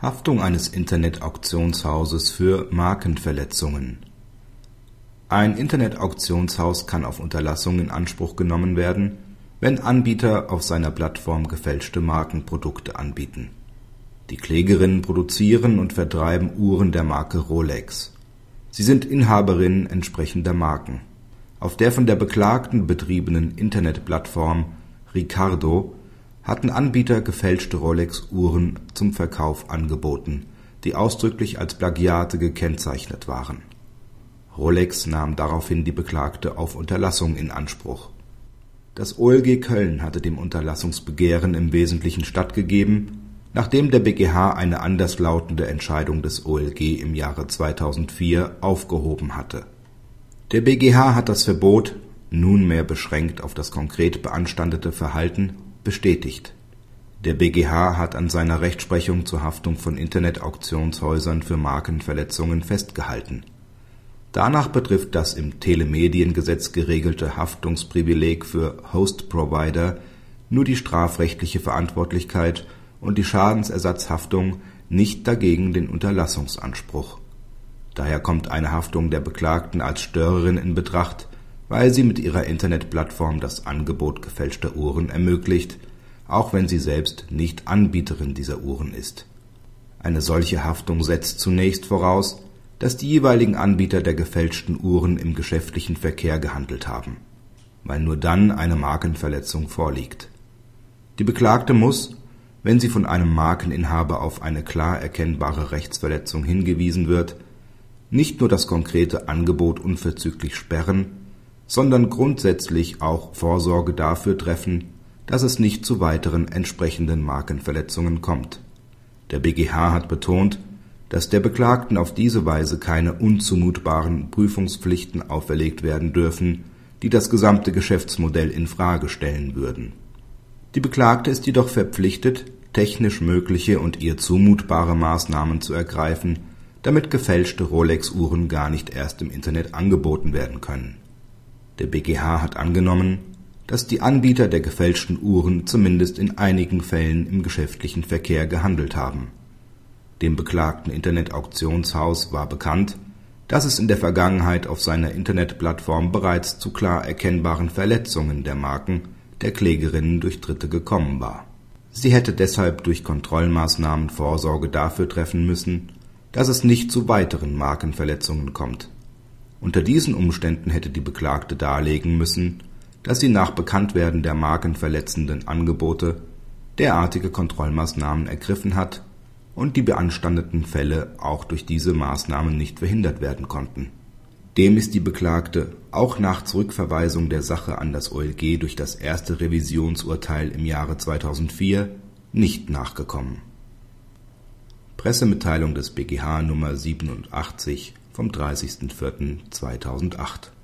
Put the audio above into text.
Haftung eines Internet-Auktionshauses für Markenverletzungen Ein Internet-Auktionshaus kann auf Unterlassung in Anspruch genommen werden, wenn Anbieter auf seiner Plattform gefälschte Markenprodukte anbieten. Die Klägerinnen produzieren und vertreiben Uhren der Marke Rolex. Sie sind Inhaberinnen entsprechender Marken. Auf der von der Beklagten betriebenen Internetplattform Ricardo hatten Anbieter gefälschte Rolex-Uhren zum Verkauf angeboten, die ausdrücklich als Plagiate gekennzeichnet waren. Rolex nahm daraufhin die Beklagte auf Unterlassung in Anspruch. Das OLG Köln hatte dem Unterlassungsbegehren im Wesentlichen stattgegeben, nachdem der BGH eine anderslautende Entscheidung des OLG im Jahre 2004 aufgehoben hatte. Der BGH hat das Verbot, nunmehr beschränkt auf das konkret beanstandete Verhalten bestätigt. Der BGH hat an seiner Rechtsprechung zur Haftung von Internet-Auktionshäusern für Markenverletzungen festgehalten. Danach betrifft das im Telemediengesetz geregelte Haftungsprivileg für Host-Provider nur die strafrechtliche Verantwortlichkeit und die Schadensersatzhaftung, nicht dagegen den Unterlassungsanspruch. Daher kommt eine Haftung der Beklagten als Störerin in Betracht weil sie mit ihrer Internetplattform das Angebot gefälschter Uhren ermöglicht, auch wenn sie selbst nicht Anbieterin dieser Uhren ist. Eine solche Haftung setzt zunächst voraus, dass die jeweiligen Anbieter der gefälschten Uhren im geschäftlichen Verkehr gehandelt haben, weil nur dann eine Markenverletzung vorliegt. Die Beklagte muss, wenn sie von einem Markeninhaber auf eine klar erkennbare Rechtsverletzung hingewiesen wird, nicht nur das konkrete Angebot unverzüglich sperren, sondern grundsätzlich auch Vorsorge dafür treffen, dass es nicht zu weiteren entsprechenden Markenverletzungen kommt. Der BGH hat betont, dass der Beklagten auf diese Weise keine unzumutbaren Prüfungspflichten auferlegt werden dürfen, die das gesamte Geschäftsmodell in Frage stellen würden. Die Beklagte ist jedoch verpflichtet, technisch mögliche und ihr zumutbare Maßnahmen zu ergreifen, damit gefälschte Rolex-Uhren gar nicht erst im Internet angeboten werden können der BGH hat angenommen, dass die Anbieter der gefälschten Uhren zumindest in einigen Fällen im geschäftlichen Verkehr gehandelt haben. Dem beklagten Internet-Auktionshaus war bekannt, dass es in der Vergangenheit auf seiner Internetplattform bereits zu klar erkennbaren Verletzungen der Marken der Klägerinnen durch Dritte gekommen war. Sie hätte deshalb durch Kontrollmaßnahmen Vorsorge dafür treffen müssen, dass es nicht zu weiteren Markenverletzungen kommt unter diesen Umständen hätte die Beklagte darlegen müssen, dass sie nach Bekanntwerden der markenverletzenden Angebote derartige Kontrollmaßnahmen ergriffen hat und die beanstandeten Fälle auch durch diese Maßnahmen nicht verhindert werden konnten. Dem ist die Beklagte auch nach Zurückverweisung der Sache an das OLG durch das erste Revisionsurteil im Jahre 2004 nicht nachgekommen. Pressemitteilung des BGH Nummer 87 vom 30.04.2008